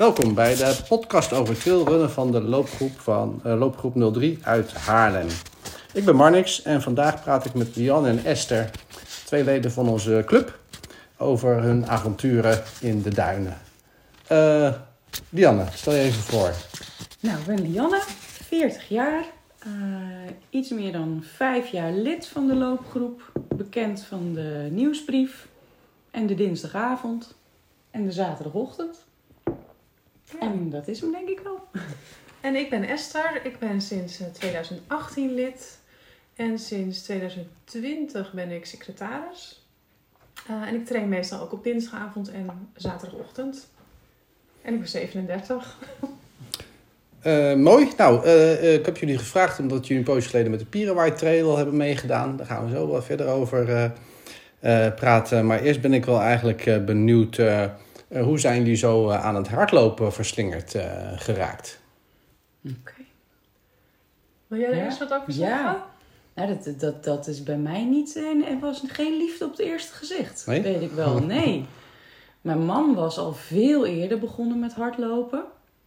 Welkom bij de podcast over trailrunnen van de loopgroep, van, uh, loopgroep 03 uit Haarlem. Ik ben Marnix en vandaag praat ik met Lian en Esther, twee leden van onze club, over hun avonturen in de duinen. Uh, Lianne, stel je even voor. Nou, ik ben Lianne, 40 jaar, uh, iets meer dan vijf jaar lid van de loopgroep, bekend van de nieuwsbrief en de dinsdagavond en de zaterdagochtend. En dat is hem denk ik wel. En ik ben Esther. Ik ben sinds 2018 eh, lid. En sinds 2020 ben ik secretaris. Uh, en ik train meestal ook op dinsdagavond en zaterdagochtend. En ik ben 37. Uh, mooi. Nou, uh, ik heb jullie gevraagd omdat jullie een poosje geleden met de Pierenwaai Trail hebben meegedaan. Daar gaan we zo wel verder over praten. Maar eerst ben ik wel eigenlijk benieuwd eh, hoe zijn jullie zo eh, aan het hardlopen verslingerd eh, geraakt? Oké. Wil jij er eerst wat over zeggen? Ja. Nou, dat, dat, dat is bij mij niet. Er was geen liefde op het eerste gezicht. Nee? Weet ik wel. Nee. Mijn man was al veel eerder begonnen met hardlopen.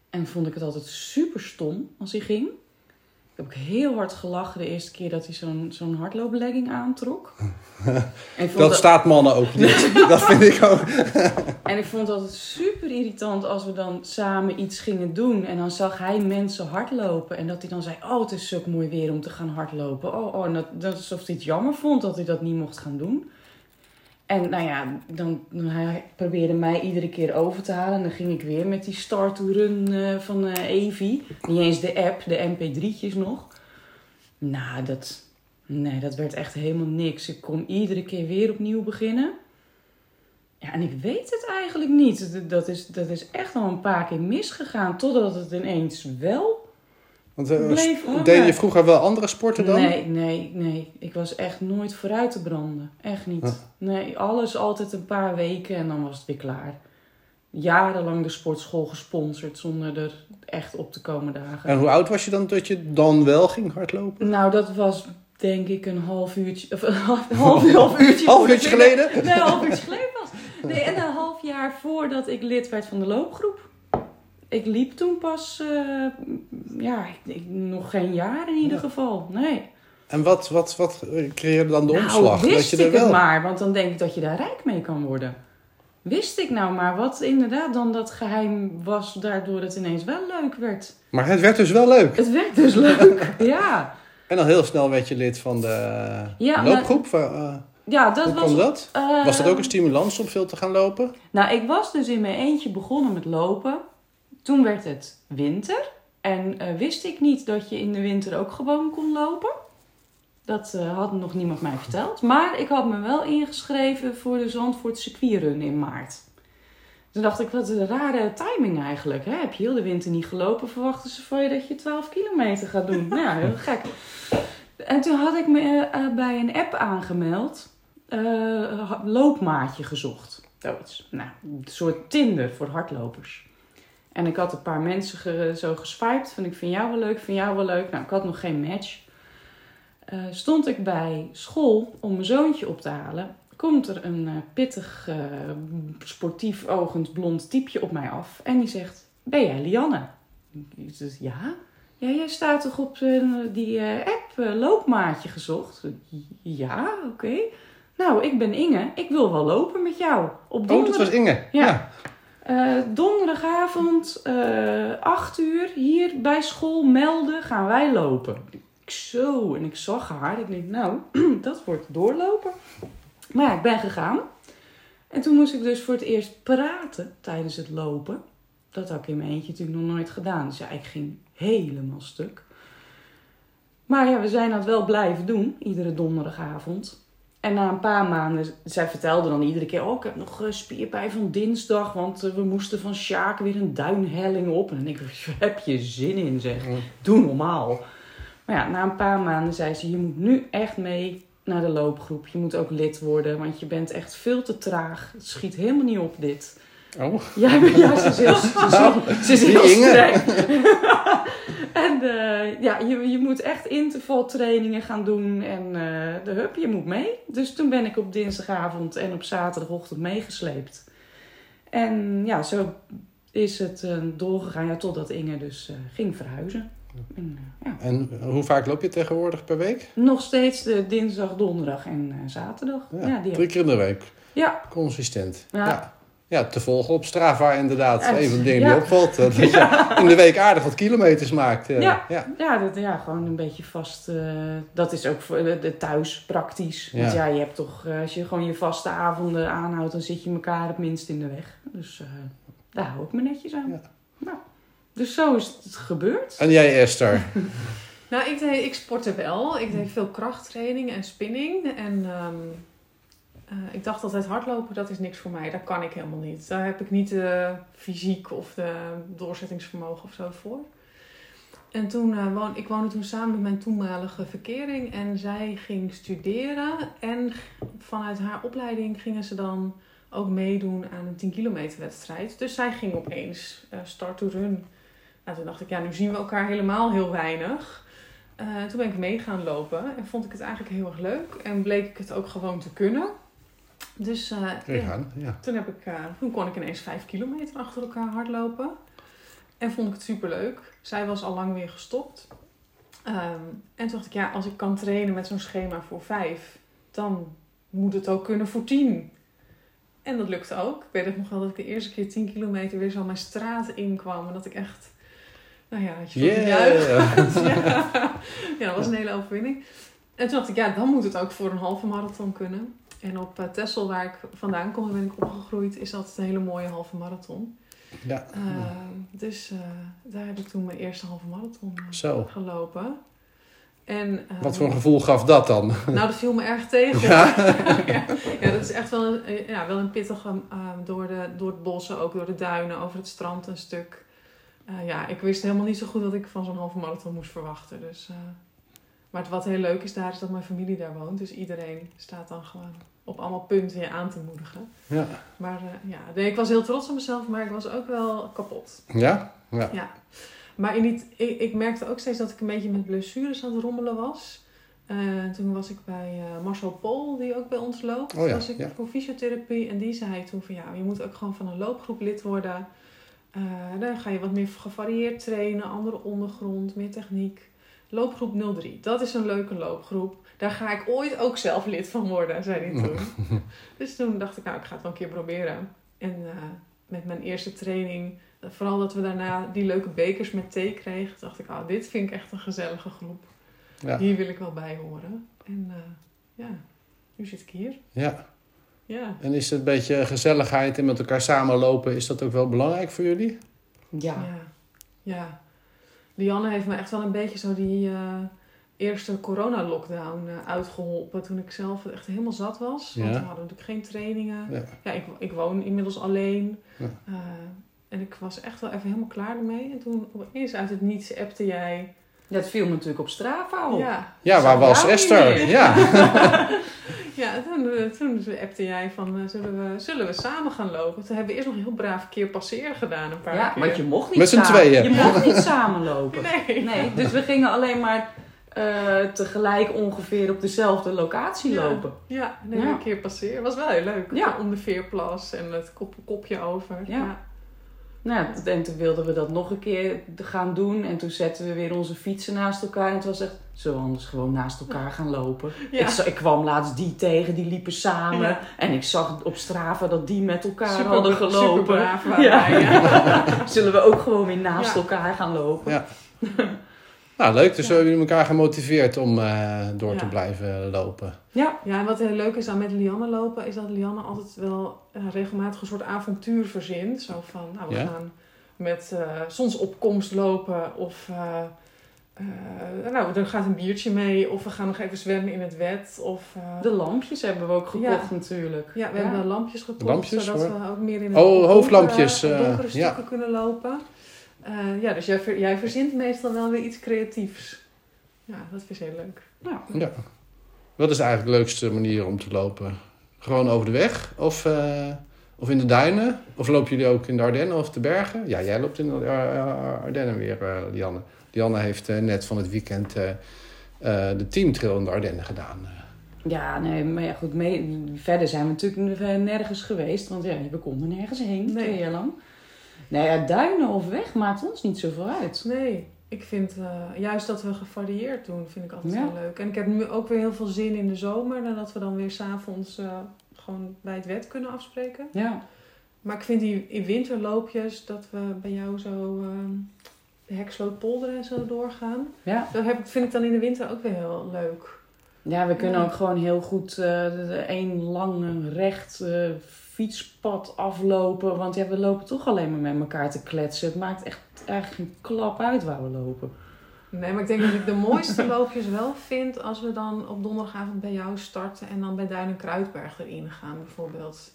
En vond ik het altijd super stom als hij ging. Ik heb ook heel hard gelachen de eerste keer dat hij zo'n zo'n hardlooplegging aantrok. dat, staat mannen ook niet. dat vind ik ook. en ik vond het altijd super irritant als we dan samen iets gingen doen. En dan zag hij mensen hardlopen. En dat hij dan zei, oh het is zo mooi weer om te gaan hardlopen. Oh, oh dat, dat alsof hij het jammer vond dat hij dat niet mocht gaan doen. En nou ja, dan, hij probeerde mij iedere keer over te halen. En dan ging ik weer met die start to run uh, van uh, Evi. Niet eens de app, de mp3'tjes nog. Nou, dat, nee, dat werd echt helemaal niks. Ik kon iedere keer weer opnieuw beginnen. Ja, en ik weet het eigenlijk niet. Dat is, dat is echt al een paar keer misgegaan. Totdat het ineens wel want uh, deed je vroeger wel andere sporten dan? Nee, nee, nee. Ik was echt nooit vooruit te branden. Echt niet. Nee, alles altijd een paar weken en dan was het weer klaar. Jarenlang de sportschool gesponsord zonder er echt op te komen dagen. En hoe oud was je dan dat je dan wel ging hardlopen? Nou, dat was denk ik een half uurtje. Of een half, half, half uurtje. half uurtje geleden? Nee, een half uurtje geleden was. Nee, en een half jaar voordat ik lid werd van de loopgroep ik liep toen pas, uh, ja, ik, nog geen jaar in ieder geval. Nee. En wat, wat, wat creëerde dan de nou, omslag? Wist dat je ik wel... het maar, want dan denk ik dat je daar rijk mee kan worden. Wist ik nou maar wat inderdaad dan dat geheim was, daardoor het ineens wel leuk werd. Maar het werd dus wel leuk. Het werd dus leuk, ja. En dan heel snel werd je lid van de ja, loopgroep. Uh, ja, dat hoe was. Kwam dat? Uh, was dat ook een stimulans om veel te gaan lopen? Nou, ik was dus in mijn eentje begonnen met lopen. Toen werd het winter en uh, wist ik niet dat je in de winter ook gewoon kon lopen. Dat uh, had nog niemand mij verteld. Maar ik had me wel ingeschreven voor de Zandvoort circuitrun in maart. Toen dacht ik, wat een rare timing eigenlijk. Hè? Heb je heel de winter niet gelopen, verwachten ze van je dat je 12 kilometer gaat doen. nou ja, heel gek. En toen had ik me uh, bij een app aangemeld. loopmaatje gezocht. Zoiets. Nou, een soort Tinder voor hardlopers. En ik had een paar mensen zo geswiped van ik vind jou wel leuk, vind jou wel leuk. Nou, ik had nog geen match. Uh, stond ik bij school om mijn zoontje op te halen. Komt er een uh, pittig, uh, sportief ogend blond typeje op mij af. En die zegt, ben jij Lianne? Ik zeg, ja. Ja, jij staat toch op die app loopmaatje gezocht? Ja, oké. Nou, ik ben Inge. Ik wil wel lopen met jou. Op donderdag... Oh, dat was Inge. ja. Uh, donderdagavond, uh, eh, 8 uur, hier bij school melden, gaan wij lopen. Ik zo, en ik zag haar. Ik denk, nou, dat wordt doorlopen. Maar ja, ik ben gegaan. En toen moest ik dus voor het eerst praten tijdens het lopen. Dat had ik in mijn eentje natuurlijk nog nooit gedaan. Dus ja, ik ging helemaal stuk. Maar ja, we zijn dat wel blijven doen, iedere donderdagavond. En na een paar maanden, zij vertelde dan iedere keer: Oh, ik heb nog spierpijn van dinsdag, want eh, we moesten van Sjaak weer een duinhelling op. En ik: Heb je zin in, zeg? Doe normaal. Maar ja, na een paar maanden zei ze: Je moet nu echt mee naar de loopgroep. Je moet ook lid worden, want je bent echt veel te traag. Het schiet helemaal niet op, dit. Oh. Ja, ja ze is heel, ze is heel streng. en uh, ja, je, je moet echt intervaltrainingen gaan doen. En uh, de hup, je moet mee. Dus toen ben ik op dinsdagavond en op zaterdagochtend meegesleept. En ja, zo is het eh, doorgegaan ja, totdat Inge dus eh, ging verhuizen. En, eh, ja. En hoe vaak loop je tegenwoordig per week? Nog steeds de dinsdag, donderdag en eh, zaterdag. Ja, die Drie keer in de week. Ja, Consistent. Ja. Ja. te volgen op Strava inderdaad. Ja, Een van de dingen ja. die opvalt. eh, Dat je in de week aardig wat kilometers maakt. eh, Ja. ja. Ja, dat, ja, gewoon een beetje vast. eh, dat is ook voor de, de thuis praktisch. Want Ja. je hebt toch, eh, als je gewoon je vaste avonden aanhoudt, dan zit je elkaar het minst in de weg. Dus eh, daar hou ik me netjes aan. Ja. Nou, dus zo is het gebeurd. En jij Esther? Nou, ik, deed, ik sportte wel. Ik deed veel krachttraining en spinning. En ehm, eh, ik dacht altijd hardlopen, dat is niks voor mij. Daar kan ik helemaal niet. Daar heb ik niet de fysiek of de doorzettingsvermogen of zo voor. En toen uh, ik woonde toen samen met mijn toenmalige verkering. En zij ging studeren. En vanuit haar opleiding gingen ze dan ook meedoen aan een 10 kilometer wedstrijd. Dus zij ging opeens uh, start to run. Nou, toen dacht ik, ja, nu zien we elkaar helemaal heel weinig. Toen ben ik mee gaan lopen en vond ik het eigenlijk heel erg leuk. En bleek ik het ook gewoon te kunnen. Dus uh, ja, ja. Toen, heb ik, uh, toen kon ik ineens vijf kilometer achter elkaar hardlopen. En vond ik het superleuk. Zij was al lang weer gestopt. Um, en toen dacht ik, ja, als ik kan trainen met zo'n schema voor vijf, dan moet het ook kunnen voor tien. En dat lukte ook. Ik weet nog wel dat ik de eerste keer 10 kilometer weer zo mijn straat inkwam. En dat ik echt, nou ja, had je Yeah. juichen. ja. ja, dat was een hele overwinning. En toen dacht ik, ja, dan moet het ook voor een halve marathon kunnen. En op uh, Texel, waar ik vandaan kom en ben ik opgegroeid, is dat een hele mooie halve marathon. Ja. Uh, dus uh, daar heb ik toen mijn eerste halve marathon Zo. gelopen. En, Wat voor een gevoel gaf dat dan? Nou, dat viel me erg tegen. Ja, ja. ja, dat is echt wel een, ja, wel een pittige uh, door, de, door het bossen, ook door de duinen, over het strand een stuk. Ja, ik wist helemaal niet zo goed wat ik van zo'n halve marathon moest verwachten. Dus, maar wat heel leuk is daar, is dat mijn familie daar woont. Dus iedereen staat dan gewoon op allemaal punten je aan te moedigen. Ja. Maar uh, ja, nee, ik was heel trots op mezelf, maar ik was ook wel kapot. Ja? Ja. ja. Maar in die, ik, ik, merkte ook steeds dat ik een beetje met blessures aan het rommelen was. Uh, toen was ik bij uh, Marcel Pol, die ook bij ons loopt. Oh ja, was ik ja. voor fysiotherapie. En die zei toen van ja, je moet ook gewoon van een loopgroep lid worden. Dan ga je wat meer gevarieerd trainen, andere ondergrond, meer techniek. Loopgroep 03, dat is een leuke loopgroep. Daar ga ik ooit ook zelf lid van worden, zei hij toen. dus toen dacht ik, nou, ik ga het wel een keer proberen. En uh, met mijn eerste training, vooral dat we daarna die leuke bekers met thee kregen, dacht ik, oh, dit vind ik echt een gezellige groep. Ja. Hier wil ik wel bij horen. En uh, ja, nu zit ik hier. Ja. Ja. En is het een beetje gezelligheid en met elkaar samenlopen, is dat ook wel belangrijk voor jullie? Ja. Ja. ja. Lianne heeft me echt wel een beetje zo die uh, eerste corona-lockdown uh, uitgeholpen. Toen ik zelf echt helemaal zat was. Want Ja. we hadden natuurlijk geen trainingen. Ja. Ja, ik, ik woon inmiddels alleen. Ja. Uh, en ik was echt wel even helemaal klaar ermee. En toen opeens uit het niets appte jij. Dat viel me natuurlijk op Strava op. Ja, Ja, waar was Esther? Ja. ja toen, eh, toen appte jij van, eh, zullen, we, zullen we samen gaan lopen? Toen hebben we eerst nog een heel braaf keer passeren gedaan, een paar Ja, keer. want je mocht niet Met z'n samen- tweeën. Je mocht niet samenlopen. Nee. Nee, dus we gingen alleen maar eh, tegelijk ongeveer op dezelfde locatie Ja. lopen. Ja, nee, Ja. een keer passeren. Was wel heel leuk. Ja. Om de veerplas en het kop, kopje over. Ja. Nou, en toen wilden we dat nog een keer gaan doen. En toen zetten we weer onze fietsen naast elkaar. En het was echt, zullen we anders gewoon naast elkaar gaan lopen? Ja. Ik, ik kwam laatst die tegen, die liepen samen. Ja. En ik zag op Strava dat die met elkaar Super- hadden gelopen. superbraaf waren Ja. wij, ja. Zullen we ook gewoon weer naast Ja. elkaar gaan lopen? Nou, leuk. Dus we hebben jullie elkaar gemotiveerd om eh, door te blijven lopen. Ja. Ja, en wat heel leuk is aan met Lianne lopen, is dat Lianne altijd wel eh, regelmatig een soort avontuur verzint. Zo van, nou, we Ja. gaan met eh, zonsopkomst lopen of... eh, eh, nou, er gaat een biertje mee of we gaan nog even zwemmen in het wet. Of, eh, De lampjes hebben we ook gekocht Ja. natuurlijk. ja, we hebben lampjes gekocht, Lampjes, zodat hoor. we ook meer in het Oh, donkere- hoofdlampjes, eh, donkere ja. stukken kunnen lopen. Eh, ja, dus jij, ver- jij verzint meestal wel weer iets creatiefs. Ja, dat vind ik heel leuk. Ja. Ja. Wat is eigenlijk de leukste manier om te lopen? Gewoon over de weg? Of, eh, of in de duinen? Of lopen jullie ook in de Ardennen of de bergen? Ja, jij loopt in de Ardennen weer, eh, Lianne. Lianne heeft eh, net van het weekend eh, eh, de teamtrail in de Ardennen gedaan. Ja, nee, maar ja, goed. Mee, verder zijn we natuurlijk nergens geweest. Want ja, we konden nergens heen, Nee. twee jaar lang. Nou ja, duinen of weg maakt ons niet zoveel uit. Nee, ik vind eh, juist dat we gevarieerd doen, vind ik altijd Ja. wel leuk. En ik heb nu ook weer heel veel zin in de zomer. En dat we dan weer s'avonds eh gewoon bij het wet kunnen afspreken. Ja, Maar ik vind die in winterloopjes, dat we bij jou zo eh, de en zo doorgaan. ja. Dat heb, vind ik dan in de winter ook weer heel leuk. ja we kunnen Ja. ook gewoon heel goed één lang recht fietspad aflopen. Want ja, we lopen toch alleen maar met elkaar te kletsen. Het maakt echt eigenlijk geen klap uit waar we lopen. Nee, maar ik denk dat ik de mooiste loopjes wel vind als we dan op donderdagavond bij jou starten en dan bij Duin Kruidberg erin gaan bijvoorbeeld.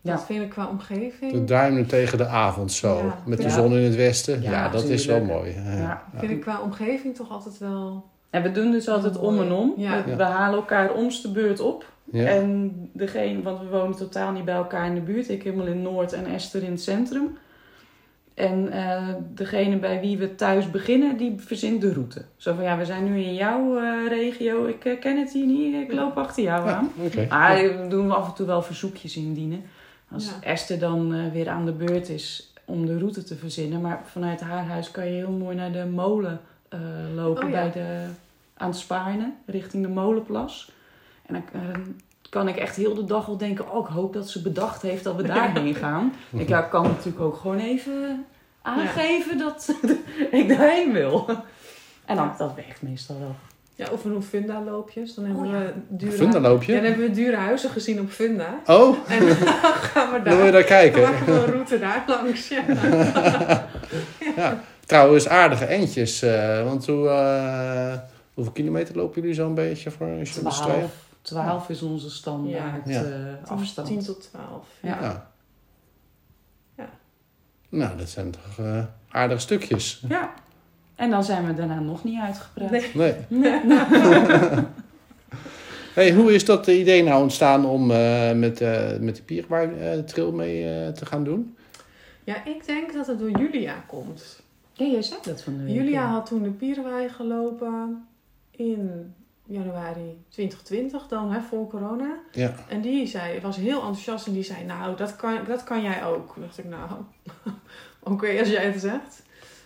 Ja. Dat vind ik qua omgeving. De duinen tegen de avond zo. Ja. Met de Ja. zon in het westen. Ja, Ja, dat is wel mooi. Ja. Ja. Vind ik qua omgeving toch altijd wel. En we doen dus altijd om en om. Ja. We, we halen elkaar omste beurt op. Ja. En degene, want we wonen totaal niet bij elkaar in de buurt. Ik helemaal in Noord en Esther in het centrum. En eh, degene bij wie we thuis beginnen, die verzint de route. Zo van, ja, we zijn nu in jouw eh, regio. Ik eh, ken het hier niet. Ik loop achter jou Ja, aan. oké. Maar we doen af en toe wel verzoekjes indienen. Als Ja. Esther dan eh, weer aan de beurt is om de route te verzinnen. Maar vanuit haar huis kan je heel mooi naar de molen eh, lopen Oh, ja. bij de, aan het Spaarne, richting de molenplas. En dan eh, kan ik echt heel de dag al denken, oh ik hoop dat ze bedacht heeft dat we daarheen gaan. Ik ja, kan natuurlijk ook gewoon even aangeven dat ik daarheen wil. En dan, dat werkt meestal wel. Ja, of we doen Funda-loopjes. Dan hebben Oh, ja. we dure, Fundaloopje? Ja, dan hebben we dure huizen gezien op Funda. Oh, En dan gaan we dan wil je daar. daar kijken. Dan maken we een route daar langs. Ja. Ja. Trouwens, aardige eentjes. eh, want hoe, eh, hoeveel kilometer lopen jullie zo'n beetje voor een journalist? 12, 12 is onze standaard Ja. eh, afstand. 10 tot 12. Ja. Ja. Ja. Nou, dat zijn toch eh, aardige stukjes. Ja. En dan zijn we daarna nog niet uitgepraat. Nee. Nee. Nee. Hey, hoe is dat idee nou ontstaan om eh, met, eh met de Pierwaai eh trail mee eh, te gaan doen? Ja, ik denk dat het door Julia komt. Ja, jij zei dat van de week. Julia ja. had toen de Pierenwei gelopen in januari 2020, dan hè, voor corona. Ja. En die zei, was heel enthousiast en die zei, nou, dat kan, dat kan jij ook. Toen dacht ik, nou, oké, als jij het zegt.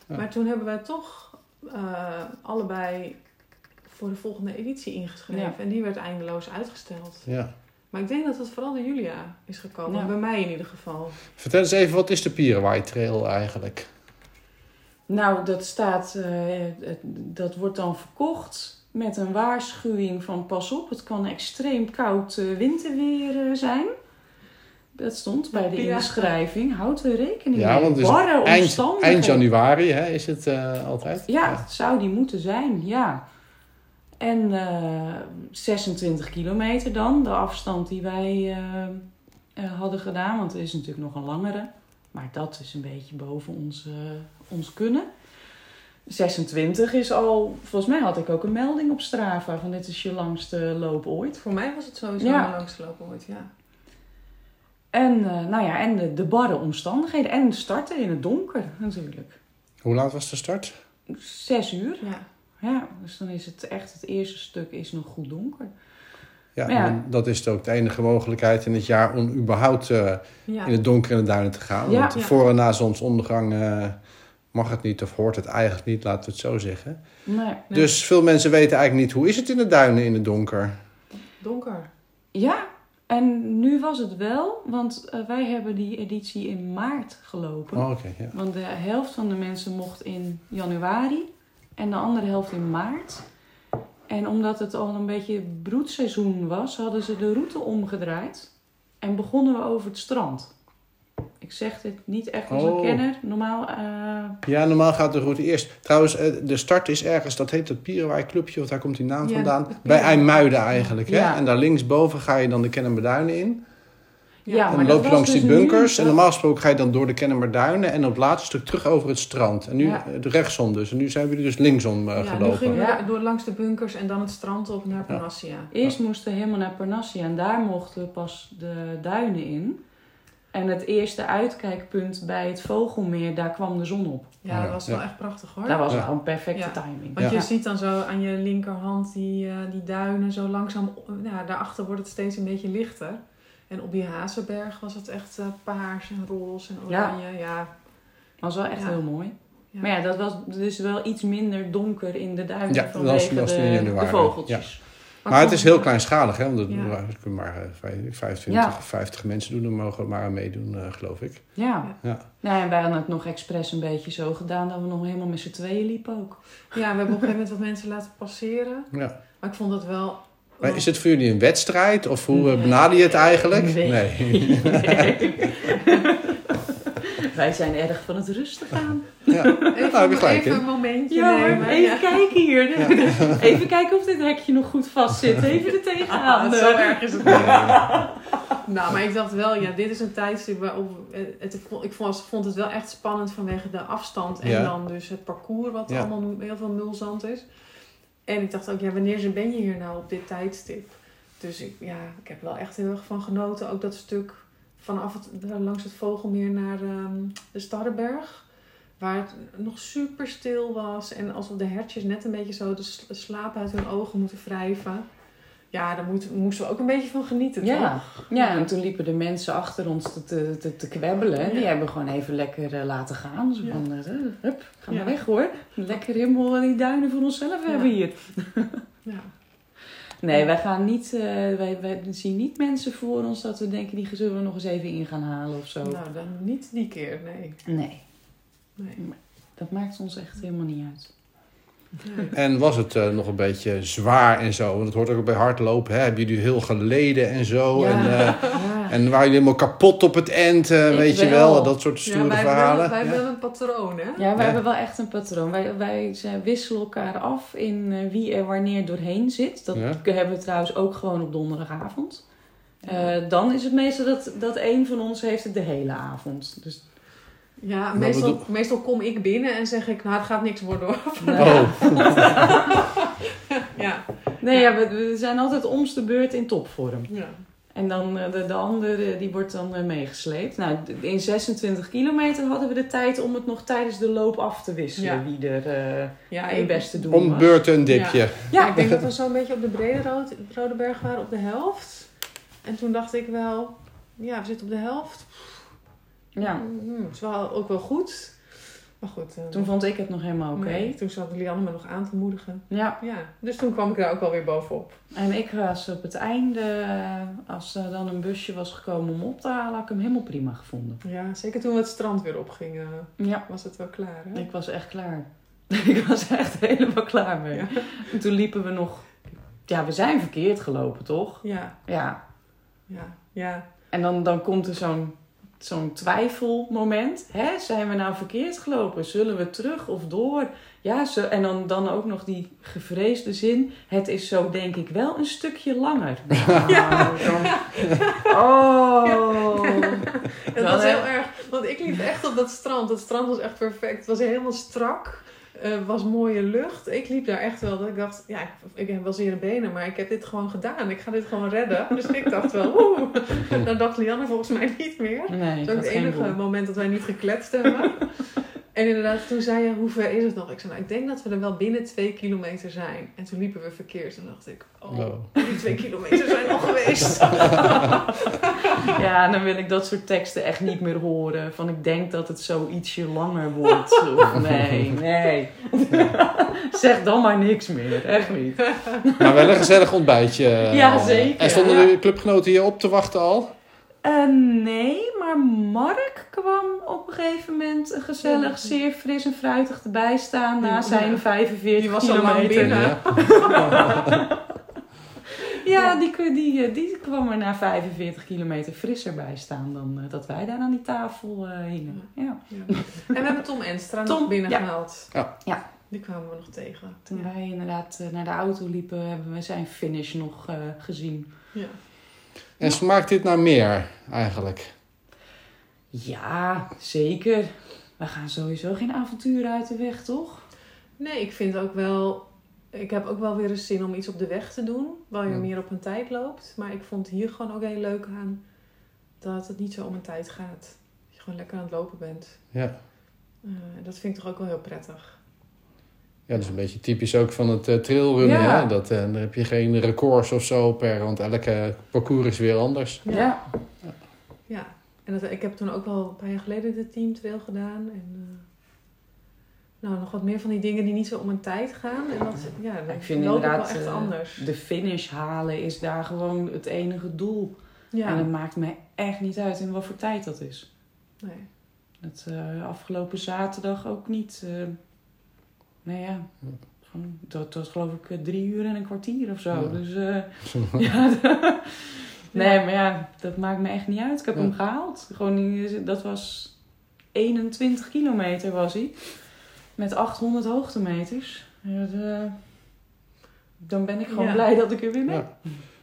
Ja. Maar toen hebben wij toch eh, allebei voor de volgende editie ingeschreven. Ja. En die werd eindeloos uitgesteld. ja. Maar ik denk dat het vooral door Julia is gekomen. Ja. Bij mij in ieder geval. Vertel eens even, wat is de Pierwaai trail eigenlijk? Nou, dat staat, eh, het- dat wordt dan verkocht met een waarschuwing van pas op, het kan extreem koud eh, winterweer eh, zijn. Dat stond bij de inschrijving. Houd er rekening Ja, mee. want Barre eind, omstandigheden. eind januari hè, is het eh, altijd? Ja, het zou die moeten zijn, ja. En eh, 26 kilometer dan, de afstand die wij eh, eh, hadden gedaan. Want er is natuurlijk nog een langere. Maar dat is een beetje boven ons, ons kunnen. 26 is al, volgens mij had ik ook een melding op Strava van dit is je langste loop ooit. Voor mij was het sowieso Ja. mijn langste lopen ooit, ja. En, eh, nou ja, en de, de barre omstandigheden en starten in het donker natuurlijk. Hoe laat was de start? Zes uur. ja. Ja, dus dan is het echt, het eerste stuk is nog goed donker. Ja, ja. dat is ook de enige mogelijkheid in het jaar om überhaupt eh, ja. in het donker in de duinen te gaan. Ja. Want Ja. voor en na zonsondergang eh, mag het niet of hoort het eigenlijk niet, laten we het zo zeggen. Nee. Nee. Dus veel mensen weten eigenlijk niet hoe is het in de duinen in het donker. Donker. Ja, en nu was het wel, want eh, wij hebben die editie in maart gelopen. Oh, ja. Want de helft van de mensen mocht in januari en de andere helft in maart. En omdat het al een beetje broedseizoen was, hadden ze de route omgedraaid en begonnen we over het strand. Ik zeg dit niet echt als Oh. een kenner. Normaal, eh, ja, normaal gaat de route eerst. Trouwens, eh, de start is ergens, dat heet het Pierenwaai Clubje, of daar komt die naam Ja, vandaan. Bij. IJmuiden eigenlijk. Hè? Ja. En daar linksboven ga je dan de Kennemerduinen in. Ja, en maar dan dat loop je langs die dus nu bunkers. En normaal gesproken ga je dan door de Kennemerduinen. En op het laatste stuk terug over het strand. En nu Ja. eh, rechtsom dus. En nu zijn we dus linksom eh, Ja, nu gelopen. gingen we door langs de bunkers en dan het strand op naar Panassia. Eerst moesten we helemaal naar Parnassia en daar mochten we pas de duinen in. En het eerste uitkijkpunt bij het Vogelmeer, daar kwam de zon op. Ja, dat was ja. wel echt prachtig hoor. Dat was Ja. wel een perfecte Ja. timing. Want Ja. je ziet dan zo aan je linkerhand die, eh, die duinen zo langzaam... Nou, daarachter wordt het steeds een beetje lichter. En op die Hazenberg was het echt eh, paars en roze en oranje. Ja. was wel echt Ja. heel mooi. Ja. Maar ja, dat was dus wel iets minder donker in de duinen vanwege was- dat was de, de januari, vogeltjes. Maar het is heel kleinschalig, hè? Want er Ja. kunnen maar eh, vijf- 25, Ja. 50 mensen doen, er mogen maar aan meedoen, eh, geloof ik. Ja. Ja. Nou, en wij hadden het nog expres een beetje zo gedaan dat we nog helemaal met z'n tweeën liepen ook. Ja, we hebben op een gegeven moment wat mensen laten passeren. Ja. Maar ik vond dat wel... Maar is het voor jullie een wedstrijd of hoe eh, Nee. benader je het eigenlijk? Nee. wij zijn erg van het rustig aan. Ja. Even, Nou, een momentje Ja, nemen. even ja. kijken hier. Even kijken of dit hekje nog goed vast zit. Even er tegenaan. Ah, zo erg is het niet. nou, maar ik dacht wel, ja, dit is een tijdstip waarop... eh, Het, ik vond- het wel echt spannend vanwege de afstand. En Ja. dan dus het parcours, wat Ja. allemaal heel veel mulzand is. En ik dacht ook, ja, wanneer ben je hier nou op dit tijdstip? Dus ik, ja, ik heb wel echt heel erg van genoten. Ook dat stuk vanaf het, langs het Vogelmeer naar ehm, de Starrenberg. Waar het nog super stil was. En alsof de hertjes net een beetje zo de slaap uit hun ogen moeten wrijven. Ja, daar moet, moesten we ook een beetje van genieten, Ja. toch? Ja, en toen liepen de mensen achter ons te, te, te, te kwebbelen. En die Ja. hebben gewoon even lekker eh, laten gaan. Zo Ja. van, eh, hup, ga maar weg hoor. Lekker helemaal die duinen voor onszelf hebben hier. Ja. Nee, wij gaan niet, eh, wij, wij zien niet mensen voor ons dat we denken, die zullen we nog eens even in gaan halen of zo. Nou, dan niet die keer, nee. Nee, nee. dat maakt ons echt helemaal niet uit. nee. En was het eh, nog een beetje zwaar en zo? Want het hoort ook bij hardlopen. Hè? Hebben jullie heel geleden en zo? Ja. En, eh, Ja. en waren jullie helemaal kapot op het eind? eh, weet je wel. wel? Dat soort Ja, stoere wij, verhalen. Hebben, wij Ja. hebben een patroon, hè? Ja, wij Ja. hebben wel echt een patroon. Wij, wij zijn, wisselen elkaar af in eh, wie er wanneer doorheen zit. Dat Ja. hebben we trouwens ook gewoon op donderdagavond. Ja. Eh, dan is het meestal dat, dat een van ons heeft het de hele avond. Dus, Ja, meestal, bedoel- meestal kom ik binnen en zeg ik, nou, het gaat niks worden hoor. Oh, Ja. nee, ja, we, we zijn altijd om's de beurt in topvorm. ja. En dan eh, de, de andere, die wordt dan eh, meegesleept. Nou, in 26 kilometer hadden we de tijd om het nog tijdens de loop af te wisselen. Ja. Wie er eh Ja, het beste doen om was. beurt een dipje. Ja, Ja, ik denk dat we zo'n beetje op de Brede Rood, Rode Berg waren op de helft. En toen dacht ik wel, ja, we zitten op de helft. ja. Hmm, het is wel, ook wel goed. Maar goed. eh, Toen vond ik het nog helemaal oké. nee, toen zat Lianne me nog aan te moedigen. Ja, Ja, dus toen kwam ik daar ook wel weer bovenop. en ik was op het einde, eh, als er dan een busje was gekomen om op te halen, had ik hem helemaal prima gevonden. Ja, zeker toen we het strand weer opgingen, Ja, was het wel klaar. Hè? ik was echt klaar. ik was echt helemaal klaar mee. Ja. En toen liepen we nog, ja, we zijn verkeerd gelopen, toch? Ja, Ja. ja, ja. En dan, dan komt er zo'n zo'n twijfelmoment. Hè? Zijn we nou verkeerd gelopen? Zullen we terug of door? Ja, zo, en dan, dan ook nog die gevreesde zin. Het is zo denk ik wel een stukje langer. Dan- Oh. Het was heel erg, want ik liep echt op dat strand. Het strand was echt perfect. Het was helemaal strak. Het was mooie lucht. Ik liep daar echt wel dat ik dacht, ja, ik, ik heb wel zere benen, maar ik heb dit gewoon gedaan. Ik ga dit gewoon redden. Dus ik dacht wel, oeh. Dan dacht Lianne volgens mij niet meer. Nee, Dat is ook het enige moment dat wij niet gekletst hebben. En inderdaad, toen zei je, hoe ver is het nog? Ik zei, nou, ik denk dat we er wel binnen twee kilometer zijn. En toen liepen we verkeerd. Toen dacht ik, oh, die twee kilometer zijn al geweest. Ja, dan wil ik dat soort teksten echt niet meer horen. Van ik denk dat het zo ietsje langer wordt. Of nee, nee. zeg dan maar niks meer. Echt niet. Maar wel een gezellig ontbijtje. eh. Ja, zeker. En stonden Ja. de clubgenoten hier op te wachten al? Eh, nee, maar Mark kwam op een gegeven moment gezellig, zeer fris en fruitig erbij staan na Ja. zijn 45 Die was al lang kilometer. binnen. Ja. Ja, die, die, die kwam er na 45 kilometer frisser bij staan dan eh, dat wij daar aan die tafel eh, hingen. Ja. Ja. En we hebben Tom Enstra Tom, nog binnengehaald. Ja. Ja. Die kwamen we nog tegen. Toen Ja. wij inderdaad eh, naar de auto liepen, hebben we zijn finish nog eh, gezien. Ja. En smaakt dit naar meer eigenlijk? Ja, zeker. We gaan sowieso geen avonturen uit de weg, toch? Nee, ik vind ook wel... Ik heb ook wel weer eens zin om iets op de weg te doen. Waar je Ja. meer op een tijd loopt. Maar ik vond hier gewoon ook heel leuk aan... Dat het niet zo om een tijd gaat. Dat je gewoon lekker aan het lopen bent. Ja. Eh, dat vind ik toch ook wel heel prettig. Ja, dat is een beetje typisch ook van het eh, trailrunnen. Ja. Hè? Dat, eh, dan heb je geen records of zo per, want elke parcours is weer anders. Ja. Ja, en dat, ik heb toen ook wel een paar jaar geleden de teamtrail gedaan. En eh, nou, nog wat meer van die dingen die niet zo om een tijd gaan. En dat, ja, Ik vind inderdaad wel echt eh, anders. de finish halen is daar gewoon het enige doel. Ja, En het maakt me echt niet uit in wat voor tijd dat is. nee. Dat eh, afgelopen zaterdag ook niet. eh nou ja, gewoon, dat was geloof ik drie uur en een kwartier of zo. Ja. Dus eh, ja, nee, maar ja, dat maakt me echt niet uit. Ik heb Ja. hem gehaald. Gewoon, dat was 21 kilometer was hij. Met 800 hoogtemeters. Ja, eh, dan ben ik gewoon Ja. blij dat ik er weer ben. Ja.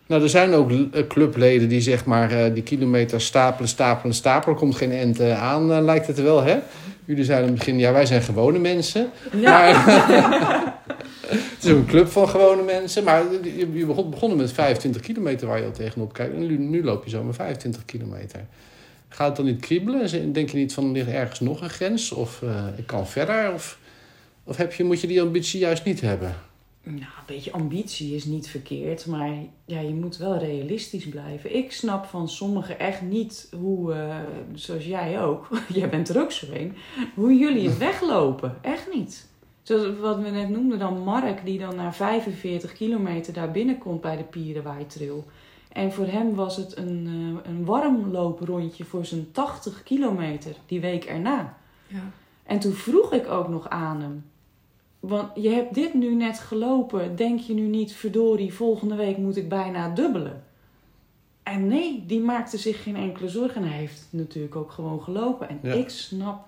Nou, er zijn ook eh, clubleden die zeg maar eh, die kilometers stapelen, stapelen, stapelen. Er komt geen end aan, lijkt het wel, hè? Jullie zeiden in het begin, ja, wij zijn gewone mensen. Maar, het is een club van gewone mensen. Maar je, begon, begonnen met 25 kilometer waar je al tegenop kijkt. En nu, nu loop je zo met 25 kilometer. Gaat het dan niet kriebelen? Denk je niet van, er ligt ergens nog een grens? Of eh, ik kan verder? Of, of heb je, moet je die ambitie juist niet hebben? Nou, een beetje ambitie is niet verkeerd, maar ja, je moet wel realistisch blijven. Ik snap van sommigen echt niet hoe, eh, zoals jij ook, jij bent er ook zo een, hoe jullie het weglopen. Echt niet. Zoals wat we net noemden dan Mark, die dan na 45 kilometer daar binnenkomt bij de Pierenwaaitrail. En voor hem was het een, eh, een warmlooprondje voor zijn 80 kilometer die week erna. Ja. En toen vroeg ik ook nog aan hem. Want je hebt dit nu net gelopen. Denk je nu niet, verdorie, volgende week moet ik bijna dubbelen? En nee, die maakte zich geen enkele zorgen. En hij heeft natuurlijk ook gewoon gelopen. En Ja. ik snap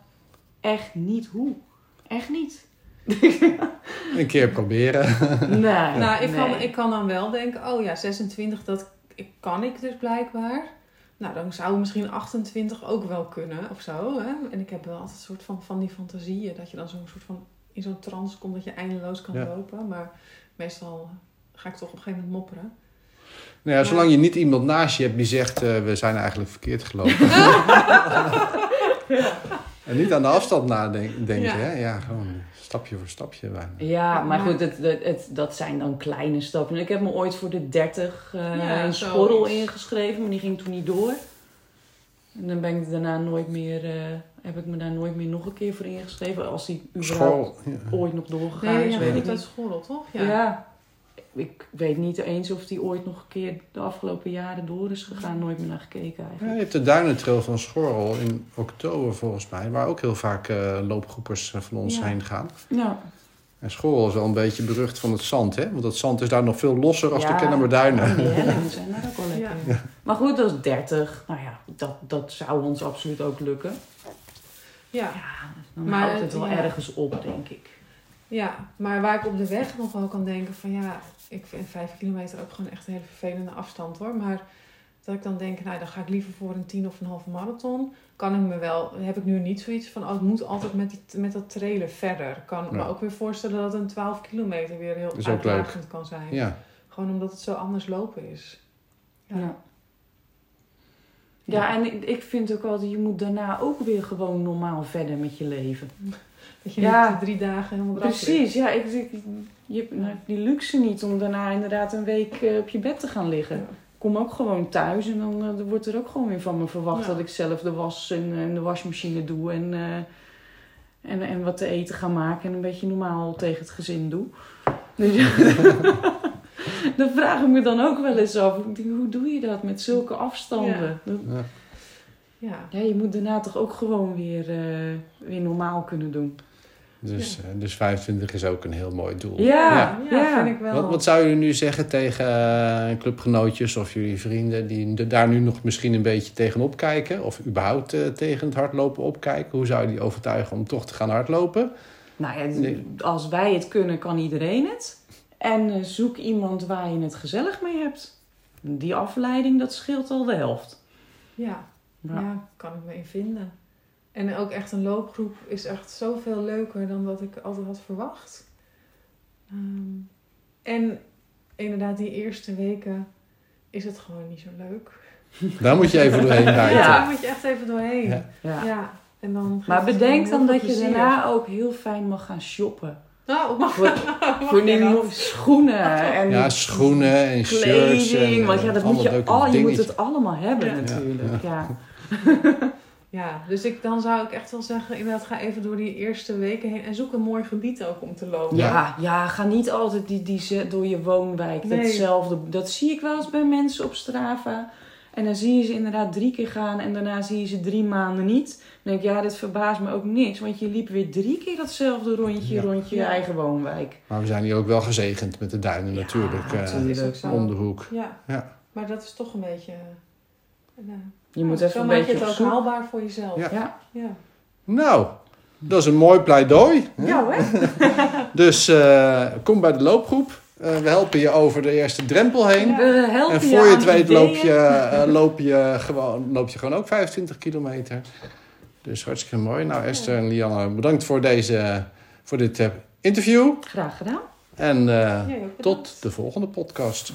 echt niet hoe. Echt niet. Een keer proberen. Nee. Nou, ik, kan, nee. ik kan dan wel denken, oh ja, 26, dat ik- kan ik dus blijkbaar. Nou, dan zou misschien 28 ook wel kunnen of zo. Hè? En ik heb wel altijd een soort van, van die fantasieën, dat je dan zo'n soort van in zo'n trance komt dat je eindeloos kan Ja. lopen. Maar meestal ga ik toch op een gegeven moment mopperen. Nou ja, zolang je niet iemand naast je hebt die zegt, eh, we zijn eigenlijk verkeerd gelopen. En niet aan de afstand nadenken, Ja. hè? Ja, gewoon stapje voor stapje. bijna. Ja, maar goed, het, het, het- dat zijn dan kleine stappen. Ik heb me ooit voor de 30 eh Ja, zoiets. Schorrel ingeschreven, maar die ging toen niet door. En dan ben ik daarna nooit meer, eh, heb ik me daar nooit meer nog een keer voor ingeschreven. Als die überhaupt School. Ja. ooit nog doorgegaan Nee, is, ja, weet ik uit niet. school, toch? Ja. Ja. Ik weet niet eens of die ooit nog een keer de afgelopen jaren door is gegaan. Nooit meer naar gekeken Ja, eigenlijk. je hebt de Duinentrail van Schorrel in oktober volgens mij, waar ook heel vaak eh, loopgroepers eh, van ons Ja. heen gaan. Ja. En Schorrel is wel een beetje berucht van het zand, hè? Want dat zand is daar nog veel losser als de Ja. Kennemerduinen. En die zijn daar ook wel lekker. Ja. Maar goed, dat is 30. Nou ja, dat, dat zou ons absoluut ook lukken. Ja. Ja, dan Maar houdt het wel ja. ergens op, denk ik. Ja, maar waar ik op de weg nog wel kan denken van ja, ik vind 5 kilometer ook gewoon echt een hele vervelende afstand hoor. Maar dat ik dan denk, nou dan ga ik liever voor een 10 of een halve marathon. Kan ik me wel, heb ik nu niet zoiets van, oh ik moet altijd met, die, met dat trailen verder. Kan me Ja. ook weer voorstellen dat een 12 kilometer weer heel uitdagend kan zijn. Ja. Gewoon omdat het zo anders lopen is. Ja. Ja. Ja, en ik, vind ook wel dat je moet daarna ook weer gewoon normaal verder met je leven. Dat je Ja. niet drie dagen helemaal eraf Precies, ja. Ik, ik, je hebt nou, die luxe niet om daarna inderdaad een week eh, op je bed te gaan liggen. Ja. Ik kom ook gewoon thuis en dan eh, wordt er ook gewoon weer van me verwacht Ja. dat ik zelf de was en, en de wasmachine doe en, eh, en, en wat te eten ga maken en een beetje normaal tegen het gezin doe. Dus dan vraag ik me dan ook wel eens af, hoe doe je dat met zulke afstanden? Ja. Ja. Ja, je moet daarna toch ook gewoon weer, eh, weer normaal kunnen doen. Dus, eh, dus 25 is ook een heel mooi doel. Ja, Ja, ja. vind ik wel. Wat, wat zou jullie nu zeggen tegen eh, clubgenootjes of jullie vrienden die daar nu nog misschien een beetje tegenop kijken? Of überhaupt eh, tegen het hardlopen opkijken? Hoe zou je die overtuigen om toch te gaan hardlopen? Nou ja, als wij het kunnen, kan iedereen het. En eh, zoek iemand waar je het gezellig mee hebt. Die afleiding, dat scheelt al de helft. Ja. Ja. Ja, kan ik me in vinden. En ook echt een loopgroep is echt zoveel leuker dan wat ik altijd had verwacht. Ehm, en inderdaad, die eerste weken is het gewoon niet zo leuk. Daar moet je even doorheen bijten. Ja. daar moet je echt even doorheen. Ja. Ja. Ja. En dan Maar bedenk dan dat je daarna ook heel fijn mag gaan shoppen. Nou, mag, Voor, mag voor jij die dat? schoenen en Ja, schoenen en shirts. En, kleding. Want eh, ja, dat allemaal moet je, al, je moet het allemaal hebben Ja. natuurlijk. Ja. Ja, dus ik, dan zou ik echt wel zeggen, inderdaad, ga even door die eerste weken heen en zoek een mooi gebied ook om te lopen. Ja. Ja, ga niet altijd die, die, ze- door je woonwijk Nee. hetzelfde. Dat zie ik wel eens bij mensen op Strava. En dan zie je ze inderdaad drie keer gaan en daarna zie je ze drie maanden niet. Dan denk ik, ja, dit verbaast me ook niks. Want je liep weer drie keer datzelfde rondje Ja. rond je Ja. eigen woonwijk. Maar we zijn hier ook wel gezegend met de duinen Ja, natuurlijk. eh, natuurlijk. Dat is ook zo. om de hoek. Ja. Ja. maar dat is toch een beetje... eh, nou, Je moet zo even een maak beetje je het ook zoek. haalbaar voor jezelf. Ja. Ja, Ja. Nou, dat is een mooi pleidooi. hè? ja hè? Dus eh, kom bij de loopgroep. Eh, we helpen je over de eerste drempel heen. We En voor je het weet ideeën. loop je, eh, loop, je gewoon, loop je gewoon ook 25 kilometer. Dus hartstikke mooi. Nou, Esther en Lianne, bedankt voor, deze, voor dit eh, interview. Graag gedaan. En tot de volgende podcast.